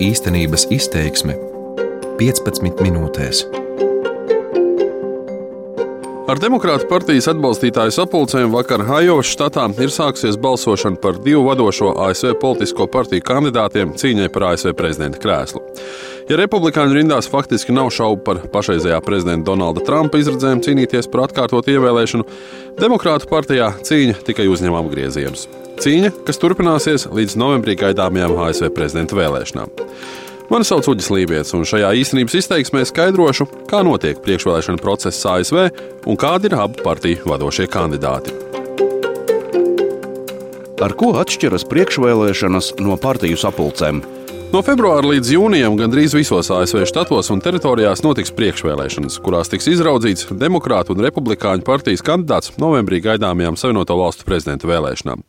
Īstenības izteiksme 15 minūtēs. Ar Demokrātu partijas atbalstītāju sapulcēm vakar Hajovas štatā ir sākusies balsošana par divu vadošo ASV politisko partiju kandidātiem cīņai par ASV prezidenta krēslu. Ja republikāņu rindās faktiski nav šaubu par pašreizējā prezidenta Donalda Trumpa izredzēm cīnīties par atkārtotu ievēlēšanu, Demokrātu partijā cīņa tikai uzņem apgriezienus. Cīņa, kas turpināsies līdz novembrī gaidāmajām ASV prezidenta vēlēšanām. Mani sauc Uģis Lībijams, un šajā īstenības izteiksmē skaidrošu, kā notiek priekšvēlēšana process ASV un kādi ir abu partiju vadošie kandidāti. Ar ko atšķiras priekšvēlēšanas no partiju sapulcēm? No februāra līdz jūnijam gandrīz visos ASV štatos un teritorijās notiks priekšvēlēšanas, kurās tiks izraudzīts Demokrātu un Republikāņu partijas kandidāts novembrī gaidāmajām Savienoto Valstu prezidenta vēlēšanām.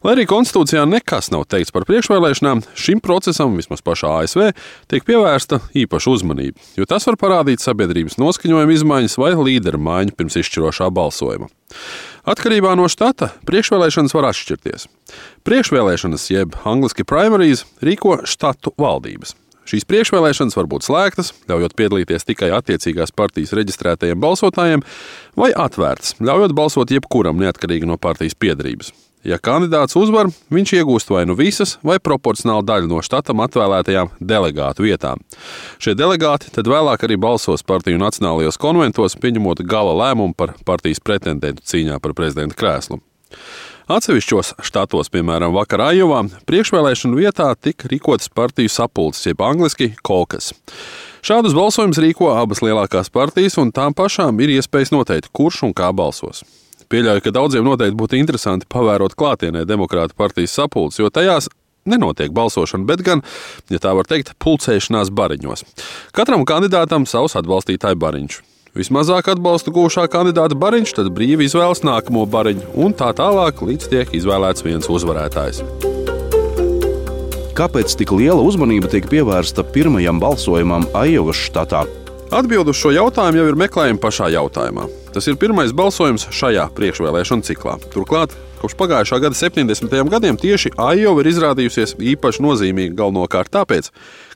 Lai arī konstitūcijā nekas nav teikts par priekšvēlēšanām, šim procesam, vismaz pašā ASV, tiek pievērsta īpaša uzmanība, jo tas var parādīt sabiedrības noskaņojuma izmaiņas vai līderu maiņu pirms izšķirošā balsojuma. Atkarībā no štata priekšvēlēšanas var atšķirties. Priekšvēlēšanas, jeb angļuiski primaries, rīko štatu valdības. Šīs priekšvēlēšanas var būt slēgtas, ļaujot piedalīties tikai attiecīgās partijas reģistrētajiem balsotājiem, vai atvērtas, ļaujot balsot jebkuram neatkarīgi no partijas piedarības. Ja kandidāts uzvar, viņš iegūst vai nu visas, vai proporcionāli daļu no štatam atvēlētajām delegātu vietām. Šie delegāti tad vēlāk arī balsos partiju nacionālajos konventos, pieņemot gala lēmumu par partijas pretendentu cīņā par prezidenta krēslu. Atsevišķos štatos, piemēram, vakarā Ajovā, priekšvēlēšanu vietā tika rīkotas partiju sapulces, jeb angļuiski kokas. Šādus balsojumus rīko abas lielākās partijas, un tām pašām ir iespējas noteikt, kurš un kā balsos. Pieļauju, ka daudziem noteikti būtu interesanti pavērot klātienē Demokrāta partijas sapulces, jo tajās nenotiek balsošana, bet gan, ja tā var teikt, pulcēšanās bariņos. Katram kandidātam savs atbalstītāju bariņš. Vismazāk atbalstu gūšā kandidāta bariņš tad brīvi izvēlas nākamo bariņu, un tā tālāk, līdz tiek izvēlēts viens uzvarētājs. Kāpēc tik liela uzmanība tiek pievērsta pirmajam balsojumam Ajovas štatā? Atbilde uz šo jautājumu jau ir meklējama pašā jautājumā. Tas ir pirmais balsojums šajā priekšvēlēšana ciklā. Turklāt, kopš pagājušā gada 70. gadiem tieši Aiova ir izrādījusies īpaši nozīmīga galvenokārt tāpēc,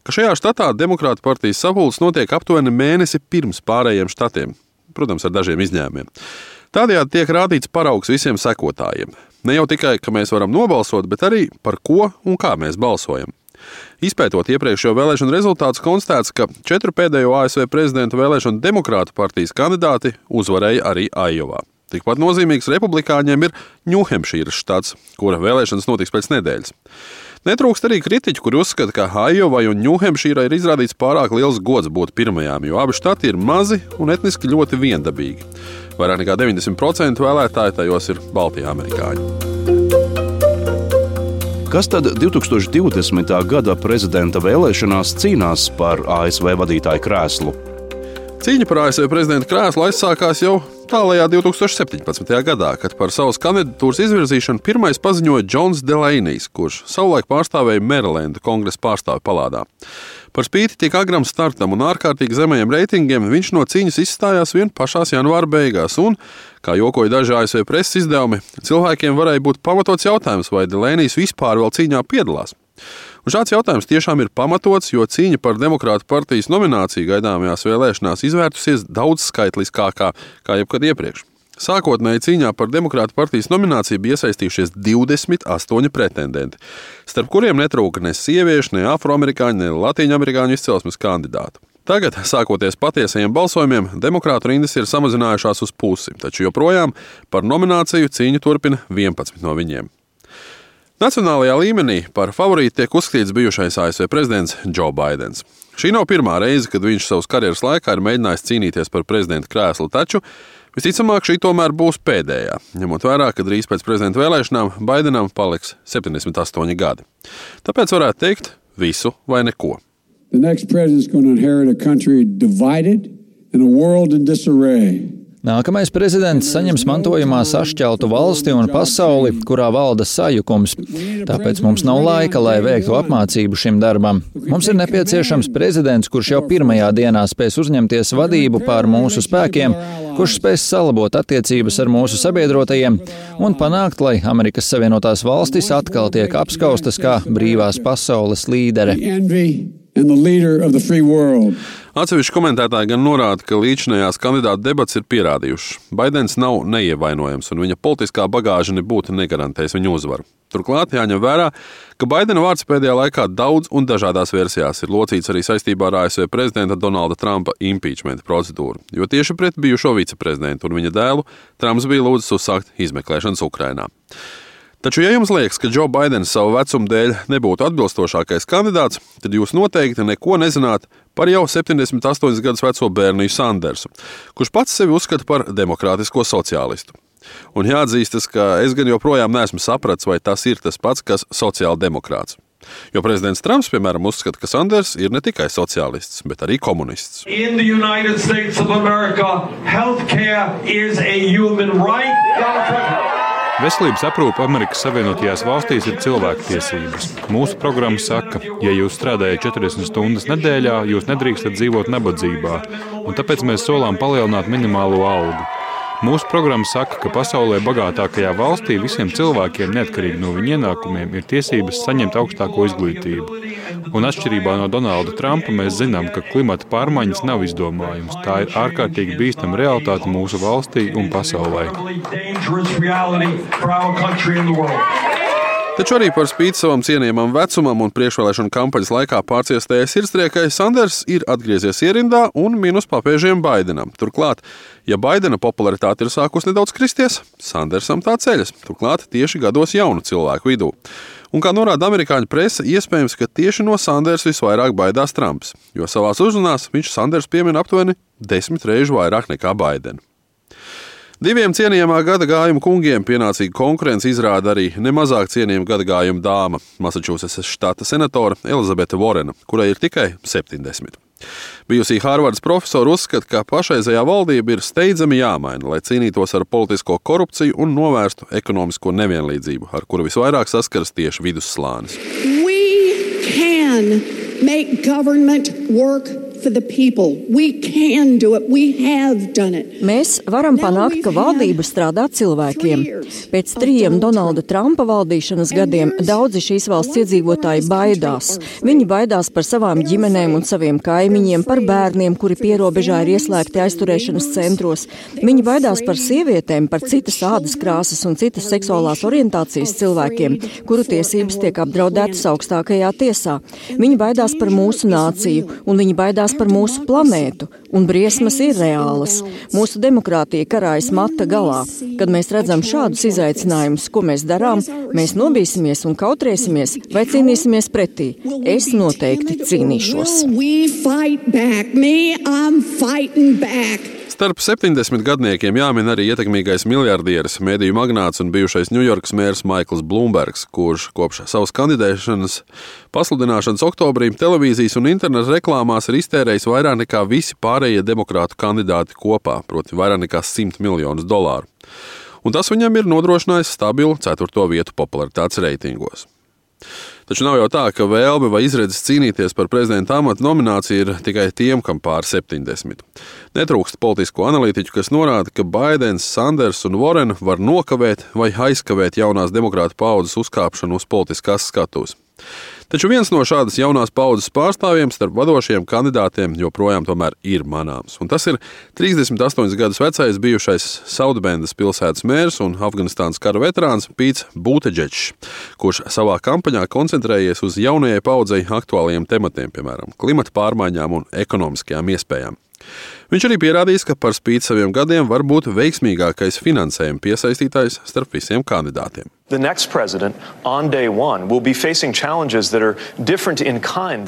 ka šajā štatā Demokrāta partijas sapulces notiek aptuveni mēnesi pirms pārējiem štatiem, protams, ar dažiem izņēmumiem. Tādējādi tiek rādīts paraugs visiem sekotājiem. Ne jau tikai, ka mēs varam nobalsot, bet arī par ko un kā mēs balsojam. Izpētot iepriekšējo vēlēšanu rezultātus, konstatēts, ka četru pēdējo ASV prezidenta vēlēšanu demokrātu partijas kandidāti uzvarēja arī Ajovā. Tikpat nozīmīgs republikāņiem ir Ņūhempšīras štats, kura vēlēšanas notiks pēc nedēļas. Netrūkst arī kritiķu, kuri uzskata, ka Ajovai un Ņūhempšīrai ir izrādīts pārāk liels gods būt pirmajām, jo abi štati ir mazi un etniski ļoti viendabīgi. Vairāk nekā 90% vēlētāji tajos ir Baltijas amerikāņi. Kas tad 2020. gada prezidenta vēlēšanās cīnās par ASV vadītāju krēslu? Cīņa par ASV prezidenta krēslu aizsākās jau tālākajā 2017. gadā, kad par savas kandidatūras izvirzīšanu pirmais paziņoja Džons Delainijs, kurš savulaik pārstāvēja Marylandu kongresa pārstāvju palādā. Par spīti tik agram startam un ārkārtīgi zemajiem reitingiem, viņš no cīņas izstājās vien pašās janvāra beigās. Un, kā jokoja daži ASV preses izdevumi, cilvēkiem varēja būt pamatots jautājums, vai Delēnijas vispār vēl cīņā piedalās. Un šāds jautājums tiešām ir pamatots, jo cīņa par Demokrātu partijas nomināciju gaidāmajās vēlēšanās izvērtusies daudz skaitliskākā kā jebkad iepriekš. Sākotnēji cīņā par Demokrātu partijas nomināciju bija iesaistījušies 28 pretendenti, starp kuriem netrūka ne sieviešu, ne afroamerikāņu, ne latīņamerikāņu izcelsmes kandidātu. Tagad, sākoties patiesajiem balsojumiem, demokrātu rindas ir samazinājušās uz pusi, taču joprojām par nomināciju cīņu turpina 11 no viņiem. Nacionālajā līmenī par favorītu tiek uzskatīts bijušais ASV prezidents Joe Bidenis. Šī nav pirmā reize, kad viņš savas karjeras laikā ir mēģinājis cīnīties par prezidenta krēslu, taču Visticamāk, šī tomēr būs pēdējā, ņemot vērā, ka drīz pēc prezidenta vēlēšanām Baidenam paliks 78 gadi. Tāpēc varētu teikt, visu vai neko. Nākamais prezidents saņems mantojumā sašķeltu valsti un pasauli, kurā valda sajukums. Tāpēc mums nav laika, lai veiktu apmācību šim darbam. Mums ir nepieciešams prezidents, kurš jau pirmajā dienā spēs uzņemties vadību pār mūsu spēkiem, kurš spēs salabot attiecības ar mūsu sabiedrotajiem un panākt, lai Amerikas Savienotās valstis atkal tiek apskaustas kā brīvās pasaules līdere Atsevišķi komentētāji gan norāda, ka līdzinājās kandidātu debats ir pierādījušas. Baidens nav neievainojams, un viņa politiskā bagāža nebūtu negarantēs viņa uzvaru. Turklāt jāņem vērā, ka Baidena vārds pēdējā laikā daudz un dažādās versijās ir locīts arī saistībā ar ASV prezidenta Donalda Trumpa impeachment procedūru, jo tieši pret bijušo viceprezidentu un viņa dēlu Trumps bija lūdzis uzsākt izmeklēšanas Ukrainā. Taču, ja jums liekas, ka Džo Baidens savu vecumu dēļ nebūtu atbilstošākais kandidāts, tad jūs noteikti neko nezināt par jau 78 gadus veco Bērniju Sandersu, kurš pats sevi uzskata par demokrātisko sociālistu. Un jāatzīstas, ka es gan joprojām neesmu sapratis, vai tas ir tas pats, kas sociāldemokrāts. Jo prezidents Trumps, piemēram, uzskata, ka Sanders ir ne tikai sociālists, bet arī komunists. America, Veselības aprūpe Amerikas Savienotajās valstīs ir cilvēktiesības. Mūsu programma saka, ja jūs strādājat 40 stundas nedēļā, jūs nedrīkstat dzīvot nabadzībā, un tāpēc mēs solām palielināt minimālo algu. Mūsu programma saka, ka pasaulē bagātākajā valstī visiem cilvēkiem, neatkarīgi no viņu ienākumiem, ir tiesības saņemt augstāko izglītību. Un atšķirībā no Donalda Trumpa mēs zinām, ka klimata pārmaiņas nav izdomājums. Tā ir ārkārtīgi bīstama realitāte mūsu valstī un pasaulē. Taču arī par spīti savam cienījamam vecumam un priekšvēlēšanu kampaņas laikā pārciestējai sirdstriekai Sanders ir atgriezies ierindā un minus papēžiem Baidenam. Turklāt, ja Baidena popularitāte ir sākusi nedaudz kristies, Sandersam tā ceļas, turklāt tieši gados jaunu cilvēku vidū. Un kā norāda amerikāņu presa, iespējams, ka tieši no Sanders visvairāk baidās Trumps, jo savā uzrunās viņš Sanders piemin aptuveni desmit reizes vairāk nekā Baidena. Diviem cienījamā gada gājuma kungiem pienācīga konkurence izrāda arī nemazāk cienījama gada gājuma dāma, Massachusetts štata senatore Elizabete Vorena, kurai ir tikai 70. Bijusī Hārvardas profesora uzskata, ka pašreizējā valdība ir steidzami jāmaina, lai cīnītos ar politisko korupciju un novērstu ekonomisko nevienlīdzību, ar kuru visvairāk saskaras tieši vidusslānis. Make government work Mēs varam panākt, ka valdība strādā cilvēkiem. Pēc trījiem Donalda Trumpa valdīšanas gadiem daudzi šīs valsts iedzīvotāji baidās. Viņi baidās par savām ģimenēm un saviem kaimiņiem, par bērniem, kuri pierobežā ir ieslēgti aizturēšanas centros. Viņi baidās par sievietēm, par citas ādas krāsas un citas seksuālās orientācijas cilvēkiem, kuru tiesības tiek apdraudētas augstākajā tiesā. Viņi baidās par mūsu nāciju un viņi baidās baidās par mūsu planētu, un briesmas ir reālas. Mūsu demokrātija karājas mata galā. Kad mēs redzam šādus izaicinājumus, ko mēs darām, mēs nobīsimies un kautrēsimies vai cīnīsimies pretī. Es noteikti cīnīšos. Starp 70 gadniekiem jāmin arī ietekmīgais miljardieris, mediju magnāts un bijušais Ņujorkas mērs Maikls Blūmbergs, kurš kopš savas kandidēšanas pasludināšanas oktobrī televīzijas un interneta reklāmās ir iztērējis vairāk nekā visi pārējie demokrātu kandidāti kopā, proti vairāk nekā 100 miljonus dolāru. Un tas viņam ir nodrošinājis stabilu 4. vietu popularitātes reitingos. Taču nav jau tā, ka vēlme vai izredzes cīnīties par prezidenta amatu nomināciju ir tikai tiem, kam pār 70. Netrūkst politisko analītiķu, kas norāda, ka Baidens, Sanders un Warren var nokavēt vai aizkavēt jaunās demokrāta paudzes uzkāpšanu uz politiskās skatuves. Taču viens no šādas jaunās paudzes pārstāvjiem starp vadošajiem kandidātiem joprojām ir manāms. Un tas ir 38 gadus vecais bijušais Saudbendas pilsētas mērs un Afganistānas kara veterāns Pīts Būteģečs, kurš savā kampaņā koncentrējies uz jaunajai paudzei aktuāliem tematiem, piemēram, klimata pārmaiņām un ekonomiskajām iespējām. Viņš arī pierādījis, ka par spīti saviem gadiem var būt veiksmīgākais finansējuma piesaistītājs starp visiem kandidātiem.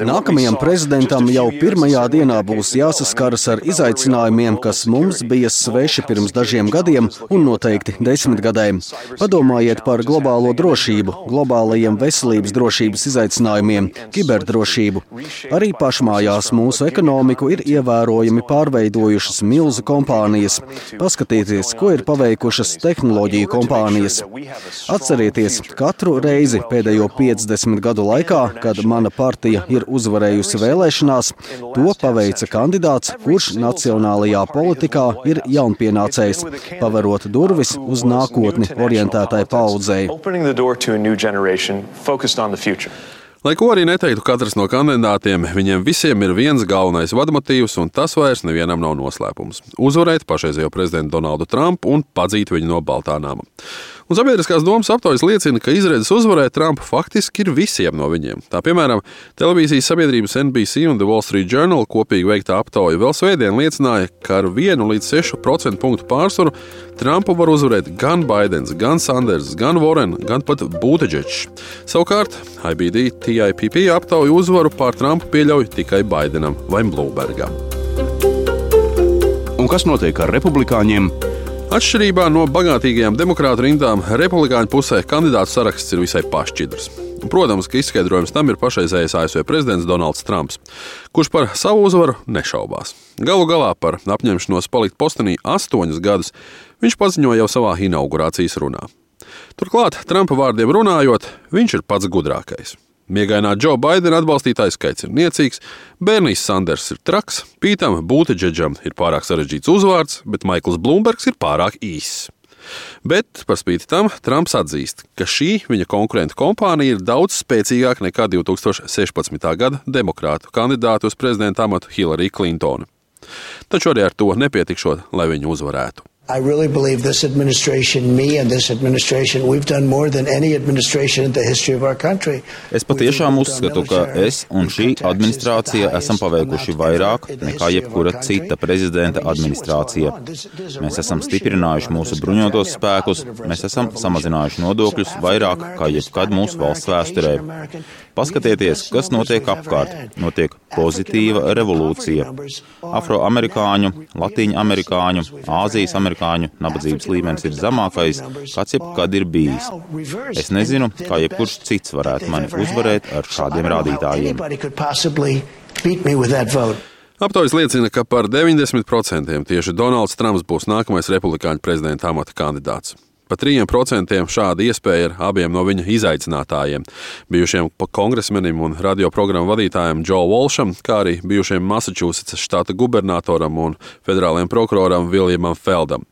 Nākamajam prezidentam jau pirmajā dienā būs jāsaskaras ar izaicinājumiem, kas mums bija sveši pirms dažiem gadiem un noteikti desmitgadēm. Padomājiet par globālo drošību, globālajiem veselības drošības izaicinājumiem, kiberdrošību. Arī pašmājās mūsu ekonomiku ir ievērojami pārveidojušas milzu kompānijas. Paskatieties, ko ir paveikušas tehnoloģiju kompānijas. Atcerieties, katru reizi pēdējo 50 gadu laikā, kad mana partija ir uzvarējusi vēlēšanās, to paveica kandidāts, kurš nacionālajā politikā ir jaunpienācējs, paverot durvis uz nākotni orientētai paudzei. Lai ko arī neteiktu katrs no kandidātiem, viņiem visiem ir viens galvenais vadmotīvs, un tas vairs nevienam nav noslēpums - uzvarēt pašreizējo prezidentu Donaldu Trumpu un padzīt viņu no Baltānām. Un sabiedriskās domas aptaujas liecina, ka izredzes uzvarēt Trumpu faktiski ir visiem no viņiem. Tā piemēram, televīzijas sabiedrības NBC un The Wall Street Journal kopīgi veiktā aptauja vēl svētdien liecināja, ka ar 1 līdz 6 procentu punktu pārsvaru Trumpu var uzvarēt gan Baidens, gan Sanders, gan Warren, gan pat Būteģečs. Savukārt IBD TIPP aptauja uzvaru pār Trumpu pieļauj tikai Baidenam vai Bloombergam. Un kas notiek ar republikāņiem? Atšķirībā no bagātīgajām demokrātu rindām, republikāņu pusē kandidātu saraksts ir visai pašķidrs. Protams, ka izskaidrojums tam ir pašreizējais ASV prezidents Donalds Trumps, kurš par savu uzvaru nešaubās. Galu galā par apņemšanos palikt postenī astoņus gadus viņš paziņoja jau savā inaugurācijas runā. Turklāt, Trumpa vārdiem runājot, viņš ir pats gudrākais. Miegainā Džo Baidena atbalstītājs skaits ir niecīgs, Bernijs Sanders ir traks, Pītam Būteģeģam ir pārāk sarežģīts uzvārds, bet Maikls Blūmbergs ir pārāk īss. Bet, par spīti tam, Trumps atzīst, ka šī viņa konkurenta kompānija ir daudz spēcīgāka nekā 2016. gada demokrātu kandidātu uz prezidenta amatu Hillary Clintonu. Taču arī ar to nepietikšot, lai viņu uzvarētu. I really believe this administration, me and this administration, we've done more than any administration in the history of our country. Es patiešām uzskatu, ka es un šī administrācija esam paveikuši vairāk nekā jebkura cita prezidenta administrācija. Mēs esam stiprinājuši mūsu bruņotos spēkus, mēs esam samazinājuši nodokļus vairāk kā jebkad mūsu valsts vēsturē. Paskatieties, kas notiek apkārt. Notiek pozitīva revolūcija. Afroamerikāņu, latīņu amerikāņu, Āzijas amerikāņu nabadzības līmenis ir zemākais, kāds jebkad ir bijis. Es nezinu, kā jebkurš cits varētu mani uzvarēt ar šādiem rādītājiem. Aptaujas liecina, ka par 90% tieši Donalds Trumps būs nākamais republikāņu prezidenta amata kandidāts. Pa 3% šāda iespēja ir abiem no viņa izaicinātājiem, bijušiem kongresmenim un radioprogrammu vadītājam Džo Walšam, kā arī bijušiem Massachusetts štata gubernatoram un federālajiem prokuroram Viljamam Feldam.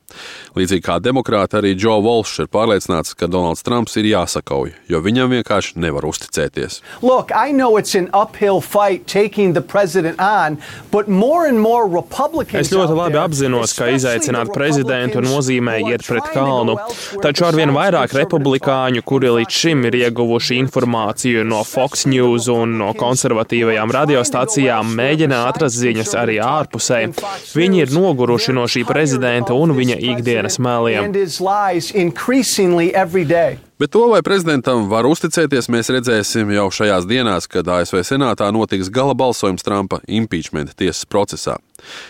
Līdzīgi kā demokrāti, arī Džo Volšs ir pārliecināts, ka Donalds Trumps ir jāsakauj, jo viņam vienkārši nevar uzticēties. Look, es ļoti labi apzinos, ka izaicināt prezidentu nozīmē iet pret kalnu, taču arvien vairāk republikāņu, kuri līdz šim ir ieguvuši informāciju no Fox News un no konservatīvajām radiostacijām, mēģina atrast ziņas arī ārpusē. Viņi ir noguruši no šī prezidenta un viņa ikdienas meliem. Bet to, vai prezidentam var uzticēties, mēs redzēsim jau šajās dienās, kad ASV Senātā notiks gala balsojums Trumpa impeachment tiesas procesā.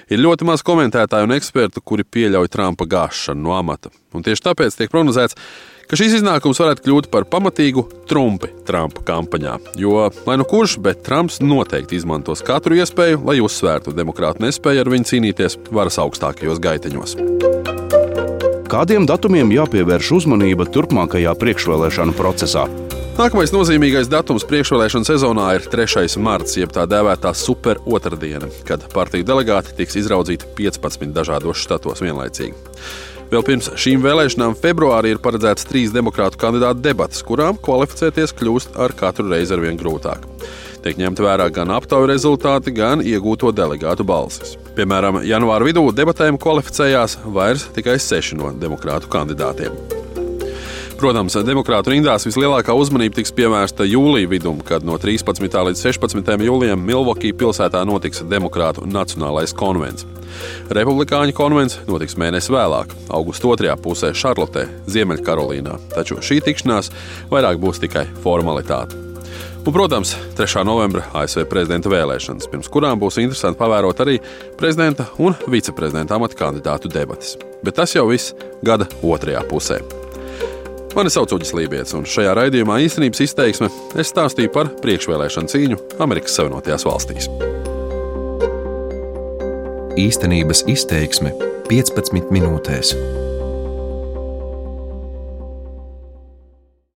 Ir ļoti maz komentētāju un ekspertu, kuri pieļauj Trumpa gāšanu no amata. Un tieši tāpēc tiek prognozēts, ka šis iznākums varētu kļūt par pamatīgu trumpi Trumpa kampaņā. Jo, lai nu kurš, bet Trumps noteikti izmantos katru iespēju, lai uzsvērtu demokrātu nespēju ar viņu cīnīties varas augstākajos gaiteņos. Kādiem datumiem jāpievērš uzmanība turpmākajā priekšvēlēšanu procesā? Nākamais nozīmīgais datums priekšvēlēšana sezonā ir 3. marts, jeb tā dēvētā super otrdiena, kad partiju delegāti tiks izraudzīti 15 dažādos štatos vienlaicīgi. Vēl pirms šīm vēlēšanām februārī ir paredzēts trīs demokrātu kandidātu debatas, kurām kvalificēties kļūst ar katru reizi ar vien grūtāk. Tiek ņemt vērā gan aptauju rezultāti, gan iegūto delegātu balsis. Piemēram, janvāra vidū debatēm kvalificējās vairs tikai seši no demokrātu kandidātiem. Protams, demokrātu rindās vislielākā uzmanība tiks pievērsta jūlijā vidum, kad no 13. līdz 16. jūlijam Milvokī pilsētā notiks Demokrātu Nacionālais konvents. Republikāņu konvents notiks mēnesi vēlāk, augusta otrajā pusē Šarlotē, Ziemeļkarolīnā, taču šī tikšanās vairāk būs tikai formalitāte. Un, protams, 3. novembra ASV prezidenta vēlēšanas, pirms kurām būs interesanti pavērot arī prezidenta un viceprezidenta amata kandidātu debatas. Bet tas jau viss gada otrajā pusē. Mani sauc Uģis Lībijams, un šajā raidījumā īstenības izteiksme es stāstīju par priekšvēlēšanu cīņu Amerikas Savienotajās valstīs. Īstenības izteiksme 15 minūtēs.